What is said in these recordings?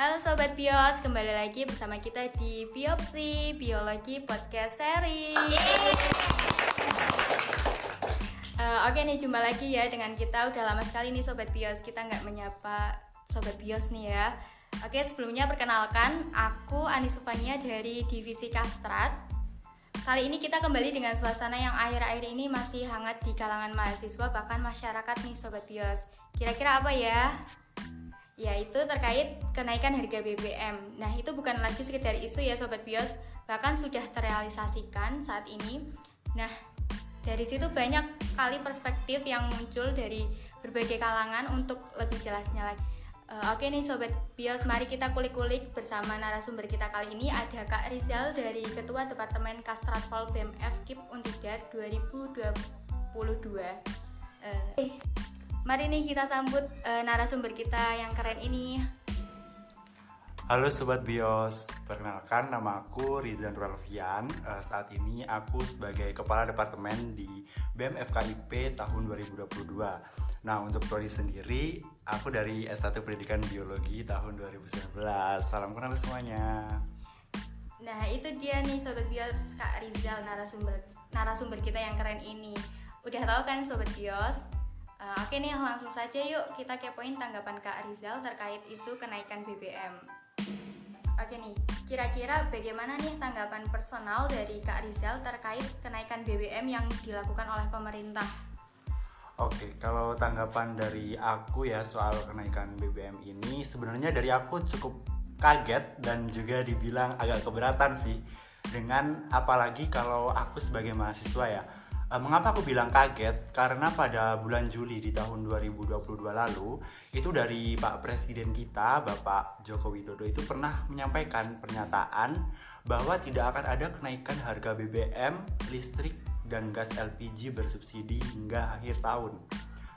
Halo Sobat Bios, kembali lagi bersama kita di Biopsi Biologi Podcast Series uh, Oke nih, jumpa lagi ya dengan kita. Udah lama sekali nih Sobat Bios, kita nggak menyapa Sobat Bios nih ya. Oke, sebelumnya perkenalkan, aku Anisufania dari Divisi Kastrat. Kali ini kita kembali dengan suasana yang akhir-akhir ini masih hangat di kalangan mahasiswa bahkan masyarakat nih Sobat Bios. Kira-kira apa ya? Yaitu terkait kenaikan harga BBM. Nah, itu bukan lagi sekedar isu ya Sobat Bios, bahkan sudah terrealisasikan saat ini. Nah, dari situ banyak kali perspektif yang muncul dari berbagai kalangan untuk lebih jelasnya lagi. Uh, Oke nih Sobat Bios, mari kita kulik-kulik bersama narasumber kita kali ini ada Kak Rizal dari Ketua Departemen Kastratpol BMF KIP Untidar 2022. Uh, eh, Mari nih kita sambut uh, narasumber kita yang keren ini. Halo Sobat Bios, perkenalkan nama aku Rizan Ralfian. Uh, Saat ini aku sebagai Kepala Departemen di BMFKIP tahun 2022 Nah untuk prodi sendiri, aku dari S1 Pendidikan Biologi tahun 2019 Salam kenal semuanya. Nah itu dia nih Sobat Bios, Kak Rizal narasumber narasumber kita yang keren ini. Udah tahu kan Sobat Bios, Uh, Oke nih langsung saja yuk kita kepoin tanggapan Kak Rizal terkait isu kenaikan BBM. Oke nih, kira-kira bagaimana nih tanggapan personal dari Kak Rizal terkait kenaikan BBM yang dilakukan oleh pemerintah? Oke, kalau tanggapan dari aku ya soal kenaikan BBM ini sebenarnya dari aku cukup kaget dan juga dibilang agak keberatan sih dengan apalagi kalau aku sebagai mahasiswa ya Uh, mengapa aku bilang kaget? Karena pada bulan Juli di tahun 2022 lalu, itu dari Pak Presiden kita, Bapak Joko Widodo itu pernah menyampaikan pernyataan bahwa tidak akan ada kenaikan harga BBM, listrik, dan gas LPG bersubsidi hingga akhir tahun.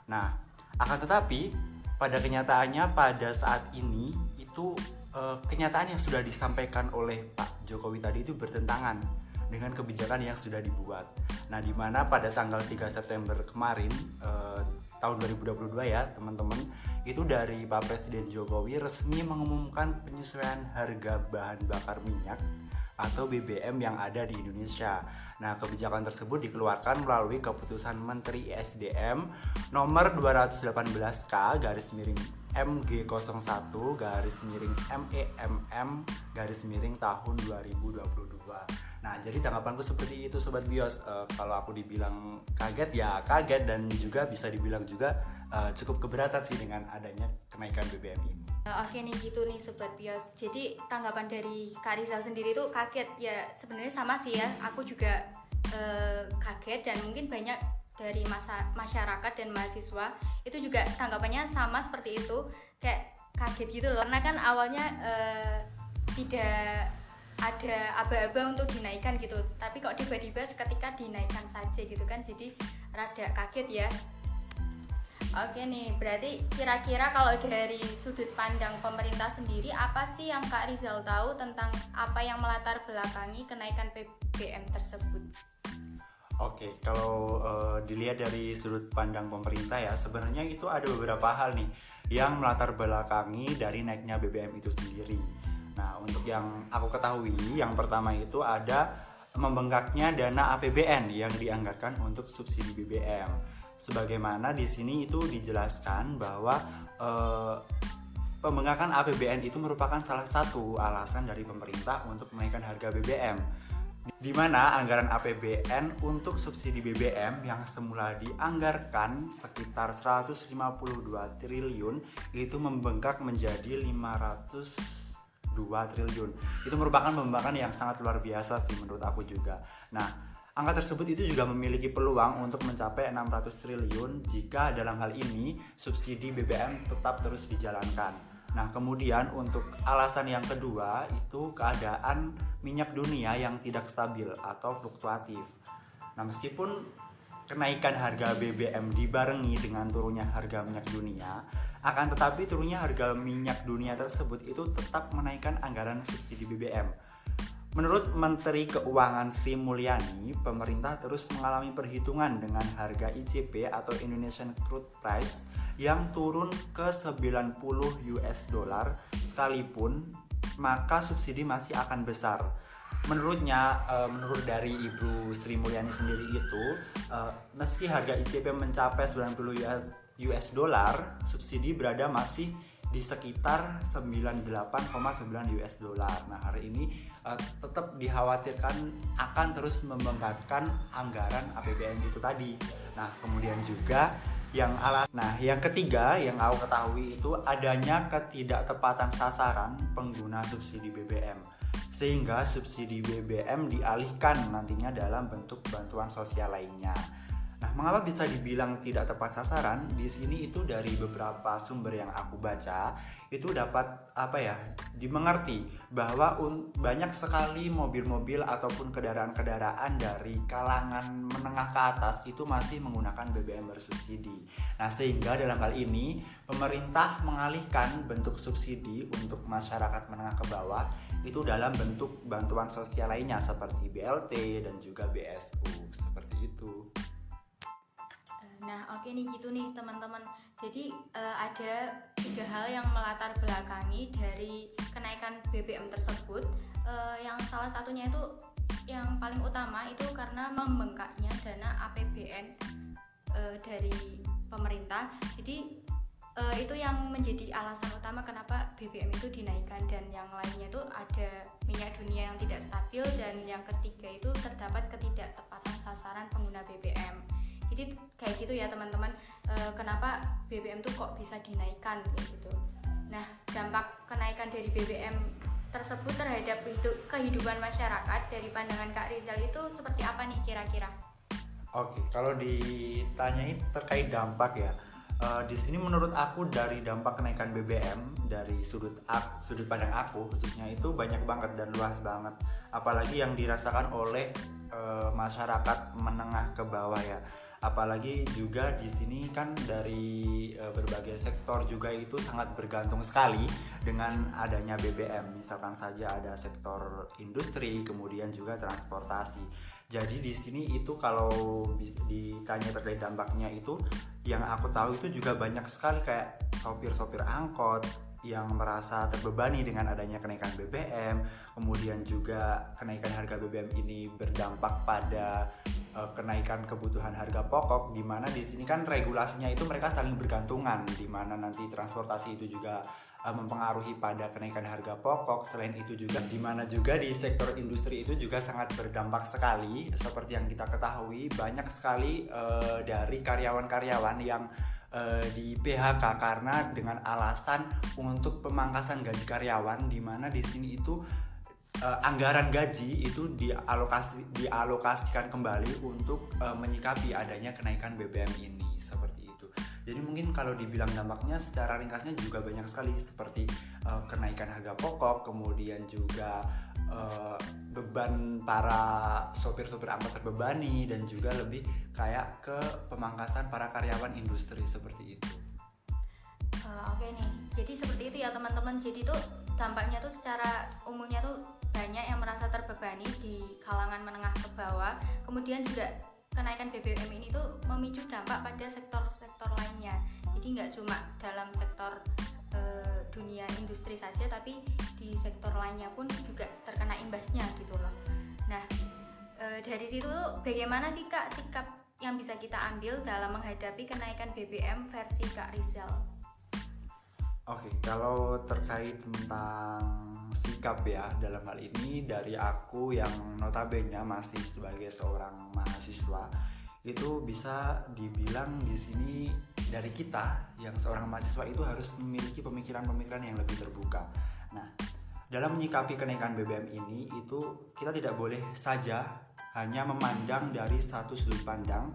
Nah, akan tetapi pada kenyataannya pada saat ini itu uh, kenyataan yang sudah disampaikan oleh Pak Jokowi tadi itu bertentangan dengan kebijakan yang sudah dibuat. Nah, di mana pada tanggal 3 September kemarin eh, tahun 2022 ya, teman-teman, itu dari Pak Presiden Jokowi resmi mengumumkan penyesuaian harga bahan bakar minyak atau BBM yang ada di Indonesia. Nah, kebijakan tersebut dikeluarkan melalui keputusan Menteri ESDM nomor 218K garis miring MG01 garis miring MEMM garis miring tahun 2022. Nah, jadi tanggapanku seperti itu sobat bios. Uh, kalau aku dibilang kaget ya kaget dan juga bisa dibilang juga uh, cukup keberatan sih dengan adanya kenaikan BBM ini. Uh, Oke nih gitu nih sobat bios. Jadi tanggapan dari Kak sendiri itu kaget ya sebenarnya sama sih ya. Aku juga uh, kaget dan mungkin banyak dari masa masyarakat dan mahasiswa itu juga tanggapannya sama seperti itu. Kayak kaget gitu loh. Karena kan awalnya uh, tidak ada aba-aba untuk dinaikkan gitu. Tapi kok tiba-tiba seketika dinaikkan saja gitu kan. Jadi rada kaget ya. Oke nih, berarti kira-kira kalau dari sudut pandang pemerintah sendiri apa sih yang Kak Rizal tahu tentang apa yang melatar belakangi kenaikan PBM tersebut? Oke, kalau uh, dilihat dari sudut pandang pemerintah ya, sebenarnya itu ada beberapa hal nih yang melatar belakangi dari naiknya BBM itu sendiri. Nah, untuk yang aku ketahui, yang pertama itu ada membengkaknya dana APBN yang dianggarkan untuk subsidi BBM. Sebagaimana di sini itu dijelaskan bahwa eh, pembengkakan APBN itu merupakan salah satu alasan dari pemerintah untuk menaikkan harga BBM. Di mana anggaran APBN untuk subsidi BBM yang semula dianggarkan sekitar 152 triliun itu membengkak menjadi 500 2 triliun itu merupakan pembangkangan yang sangat luar biasa sih menurut aku juga nah Angka tersebut itu juga memiliki peluang untuk mencapai 600 triliun jika dalam hal ini subsidi BBM tetap terus dijalankan. Nah, kemudian untuk alasan yang kedua itu keadaan minyak dunia yang tidak stabil atau fluktuatif. Nah, meskipun kenaikan harga BBM dibarengi dengan turunnya harga minyak dunia, akan tetapi turunnya harga minyak dunia tersebut itu tetap menaikkan anggaran subsidi BBM. Menurut Menteri Keuangan Sri Mulyani, pemerintah terus mengalami perhitungan dengan harga ICP atau Indonesian Crude Price yang turun ke 90 US dollar sekalipun maka subsidi masih akan besar. Menurutnya, uh, menurut dari Ibu Sri Mulyani sendiri itu, uh, meski harga ICP mencapai 90 US, US dollar, subsidi berada masih di sekitar 98,9 US dollar. Nah, hari ini uh, tetap dikhawatirkan akan terus membengkakkan anggaran APBN itu tadi. Nah, kemudian juga yang alat nah yang ketiga yang aku ketahui itu adanya ketidaktepatan sasaran pengguna subsidi BBM sehingga subsidi BBM dialihkan nantinya dalam bentuk bantuan sosial lainnya Nah, mengapa bisa dibilang tidak tepat sasaran? Di sini itu dari beberapa sumber yang aku baca, itu dapat apa ya? dimengerti bahwa banyak sekali mobil-mobil ataupun kendaraan-kendaraan dari kalangan menengah ke atas itu masih menggunakan BBM bersubsidi. Nah, sehingga dalam hal ini pemerintah mengalihkan bentuk subsidi untuk masyarakat menengah ke bawah itu dalam bentuk bantuan sosial lainnya seperti BLT dan juga BSU seperti itu. Nah, oke nih gitu nih teman-teman. Jadi uh, ada tiga hal yang melatar belakangi dari kenaikan BBM tersebut. Uh, yang salah satunya itu yang paling utama itu karena membengkaknya dana APBN uh, eh, dari pemerintah. Jadi uh, itu yang menjadi alasan utama kenapa BBM itu dinaikkan dan yang lainnya itu ada minyak dunia yang tidak stabil dan yang ketiga itu terdapat ketidaktepatan sasaran pengguna BBM jadi kayak gitu ya teman-teman. E, kenapa BBM tuh kok bisa dinaikkan gitu. Nah dampak kenaikan dari BBM tersebut terhadap hidup, kehidupan masyarakat dari pandangan Kak Rizal itu seperti apa nih kira-kira? Oke, kalau ditanyain terkait dampak ya, uh, di sini menurut aku dari dampak kenaikan BBM dari sudut ak, sudut pandang aku khususnya itu banyak banget dan luas banget, apalagi yang dirasakan oleh uh, masyarakat menengah ke bawah ya apalagi juga di sini kan dari e, berbagai sektor juga itu sangat bergantung sekali dengan adanya BBM misalkan saja ada sektor industri kemudian juga transportasi. Jadi di sini itu kalau ditanya terkait dampaknya itu yang aku tahu itu juga banyak sekali kayak sopir-sopir angkot yang merasa terbebani dengan adanya kenaikan BBM, kemudian juga kenaikan harga BBM ini berdampak pada uh, kenaikan kebutuhan harga pokok di mana di sini kan regulasinya itu mereka saling bergantungan di mana nanti transportasi itu juga uh, mempengaruhi pada kenaikan harga pokok. Selain itu juga di mana juga di sektor industri itu juga sangat berdampak sekali seperti yang kita ketahui banyak sekali uh, dari karyawan-karyawan yang di PHK karena dengan alasan untuk pemangkasan gaji karyawan di mana di sini itu uh, anggaran gaji itu dialokasi dialokasikan kembali untuk uh, menyikapi adanya kenaikan BBM ini seperti itu. Jadi mungkin kalau dibilang dampaknya secara ringkasnya juga banyak sekali seperti uh, kenaikan harga pokok, kemudian juga uh, beban para sopir-sopir angkot terbebani dan juga lebih kayak ke pemangkasan para karyawan industri seperti itu. Uh, Oke okay nih, jadi seperti itu ya teman-teman. Jadi tuh dampaknya tuh secara umumnya tuh banyak yang merasa terbebani di kalangan menengah ke bawah. Kemudian juga kenaikan BBM ini tuh memicu dampak pada sektor-sektor lainnya. Jadi nggak cuma dalam sektor uh, dunia industri saja, tapi di sektor lainnya pun juga terkena imbasnya gitu loh. Nah, e, dari situ bagaimana sih Kak sikap yang bisa kita ambil dalam menghadapi kenaikan BBM versi Kak Rizal? Oke, kalau terkait tentang sikap ya dalam hal ini dari aku yang notabene masih sebagai seorang mahasiswa itu bisa dibilang di sini dari kita yang seorang mahasiswa itu harus memiliki pemikiran-pemikiran yang lebih terbuka. Nah, dalam menyikapi kenaikan BBM ini itu kita tidak boleh saja hanya memandang dari satu sudut pandang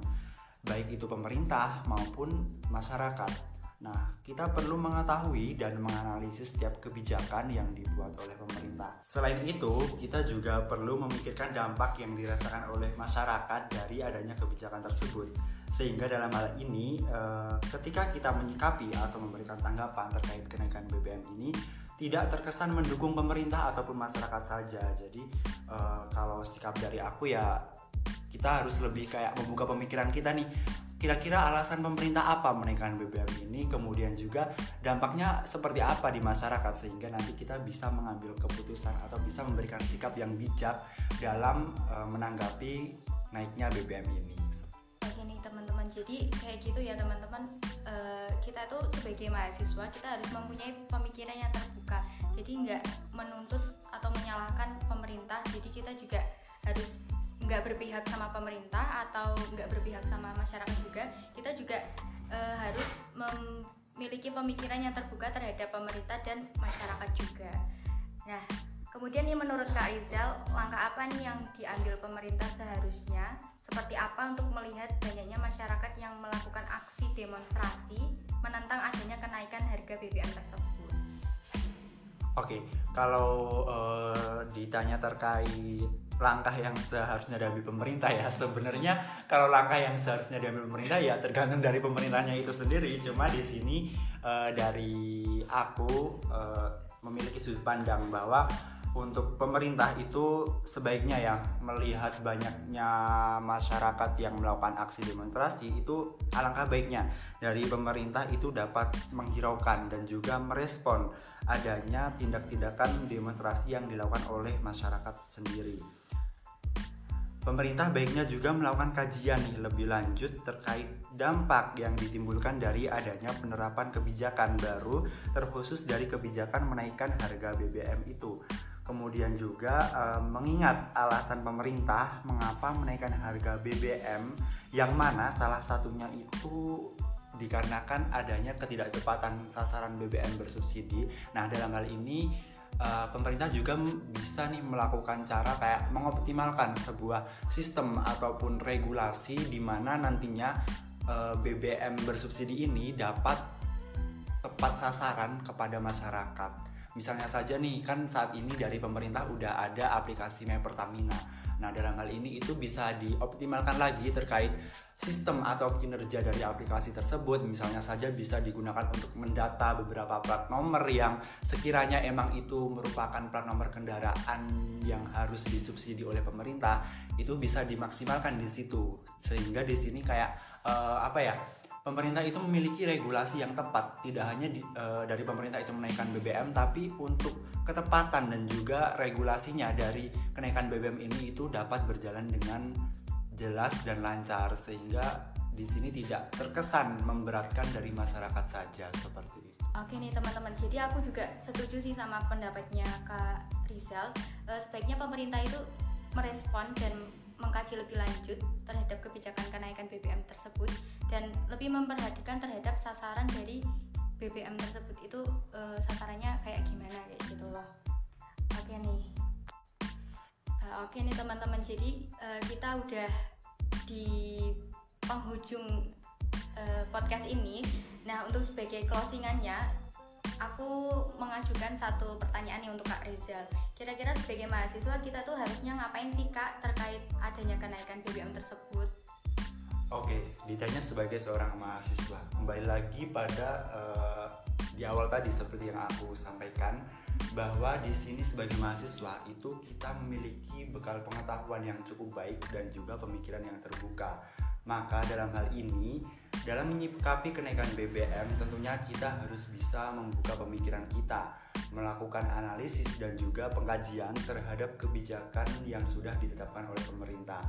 baik itu pemerintah maupun masyarakat. Nah, kita perlu mengetahui dan menganalisis setiap kebijakan yang dibuat oleh pemerintah. Selain itu, kita juga perlu memikirkan dampak yang dirasakan oleh masyarakat dari adanya kebijakan tersebut. Sehingga dalam hal ini, eh, ketika kita menyikapi atau memberikan tanggapan terkait kenaikan BBM ini, tidak terkesan mendukung pemerintah ataupun masyarakat saja. Jadi uh, kalau sikap dari aku ya kita harus lebih kayak membuka pemikiran kita nih kira-kira alasan pemerintah apa menaikkan BBM ini kemudian juga dampaknya seperti apa di masyarakat sehingga nanti kita bisa mengambil keputusan atau bisa memberikan sikap yang bijak dalam uh, menanggapi naiknya BBM ini. Nih teman-teman, jadi kayak gitu ya teman-teman. Uh, kita tuh sebagai mahasiswa kita harus mempunyai pemikiran yang terbuka. Jadi nggak menuntut atau menyalahkan pemerintah. Jadi kita juga harus nggak berpihak sama pemerintah atau nggak berpihak sama masyarakat juga kita juga e, harus memiliki pemikiran yang terbuka terhadap pemerintah dan masyarakat juga. Nah kemudian nih menurut Kak Rizal langkah apa nih yang diambil pemerintah seharusnya? Seperti apa untuk melihat banyaknya masyarakat yang melakukan aksi demonstrasi menentang adanya kenaikan harga BBM tersebut? Oke, kalau uh, ditanya terkait langkah yang seharusnya diambil pemerintah ya. Sebenarnya kalau langkah yang seharusnya diambil pemerintah ya tergantung dari pemerintahnya itu sendiri. Cuma di sini uh, dari aku uh, memiliki sudut pandang bahwa untuk pemerintah itu sebaiknya ya melihat banyaknya masyarakat yang melakukan aksi demonstrasi itu alangkah baiknya. Dari pemerintah itu dapat menghiraukan dan juga merespon adanya tindak-tindakan demonstrasi yang dilakukan oleh masyarakat sendiri. Pemerintah baiknya juga melakukan kajian nih lebih lanjut terkait dampak yang ditimbulkan dari adanya penerapan kebijakan baru terkhusus dari kebijakan menaikkan harga BBM itu. Kemudian juga e, mengingat alasan pemerintah mengapa menaikkan harga BBM yang mana salah satunya itu dikarenakan adanya ketidaktepatan sasaran BBM bersubsidi. Nah, dalam hal ini uh, pemerintah juga bisa nih melakukan cara kayak mengoptimalkan sebuah sistem ataupun regulasi di mana nantinya eh, BBM bersubsidi ini dapat tepat sasaran kepada masyarakat. Misalnya saja nih kan saat ini dari pemerintah udah ada aplikasi My Pertamina. Nah, dalam hal ini itu bisa dioptimalkan lagi terkait sistem atau kinerja dari aplikasi tersebut misalnya saja bisa digunakan untuk mendata beberapa plat nomor yang sekiranya emang itu merupakan plat nomor kendaraan yang harus disubsidi oleh pemerintah itu bisa dimaksimalkan di situ sehingga di sini kayak uh, apa ya pemerintah itu memiliki regulasi yang tepat tidak hanya di, uh, dari pemerintah itu menaikkan BBM tapi untuk ketepatan dan juga regulasinya dari kenaikan BBM ini itu dapat berjalan dengan jelas dan lancar sehingga di sini tidak terkesan memberatkan dari masyarakat saja seperti itu. Oke nih teman-teman, jadi aku juga setuju sih sama pendapatnya Kak Rizal. E, sebaiknya pemerintah itu merespon dan mengkaji lebih lanjut terhadap kebijakan kenaikan BBM tersebut dan lebih memperhatikan terhadap sasaran dari BBM tersebut itu e, sasarannya kayak gimana kayak gitu loh. Oke nih, Nah, oke nih teman-teman, jadi uh, kita udah di penghujung uh, podcast ini. Nah, untuk sebagai closingannya, aku mengajukan satu pertanyaan nih untuk Kak Rizal. Kira-kira sebagai mahasiswa kita tuh harusnya ngapain sih Kak terkait adanya kenaikan BBM tersebut? Oke, ditanya sebagai seorang mahasiswa. Kembali lagi pada uh, di awal tadi seperti yang aku sampaikan bahwa di sini sebagai mahasiswa itu kita memiliki bekal pengetahuan yang cukup baik dan juga pemikiran yang terbuka. Maka dalam hal ini, dalam menyikapi kenaikan BBM tentunya kita harus bisa membuka pemikiran kita, melakukan analisis dan juga pengkajian terhadap kebijakan yang sudah ditetapkan oleh pemerintah.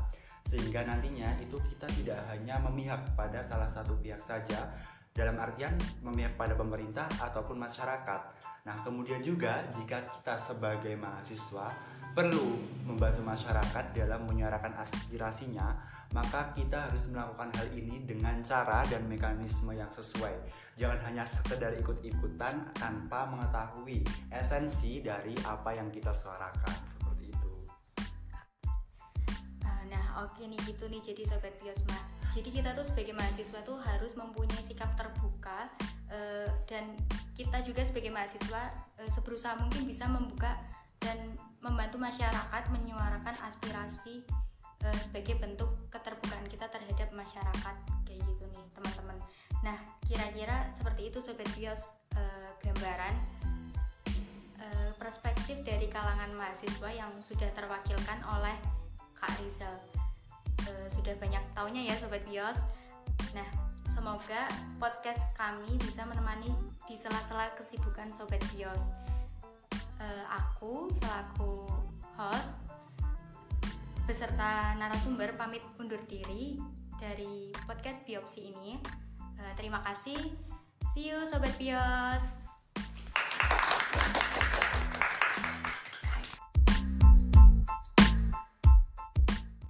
Sehingga nantinya itu kita tidak hanya memihak pada salah satu pihak saja, dalam artian memihak pada pemerintah ataupun masyarakat. Nah, kemudian juga jika kita sebagai mahasiswa perlu membantu masyarakat dalam menyuarakan aspirasinya, maka kita harus melakukan hal ini dengan cara dan mekanisme yang sesuai. Jangan hanya sekedar ikut-ikutan tanpa mengetahui esensi dari apa yang kita suarakan seperti itu. Nah, oke nih gitu nih jadi sobat biosma jadi kita tuh sebagai mahasiswa tuh harus mempunyai sikap terbuka uh, dan kita juga sebagai mahasiswa uh, seberusaha mungkin bisa membuka dan membantu masyarakat menyuarakan aspirasi uh, sebagai bentuk keterbukaan kita terhadap masyarakat kayak gitu nih teman-teman. Nah kira-kira seperti itu sobat bios uh, gambaran uh, perspektif dari kalangan mahasiswa yang sudah terwakilkan oleh Kak Rizal. Sudah banyak taunya ya sobat bios. Nah, semoga podcast kami bisa menemani di sela-sela kesibukan Sobat Bios. Uh, aku selaku host beserta narasumber pamit undur diri dari podcast biopsi ini. Uh, terima kasih. See you Sobat Bios.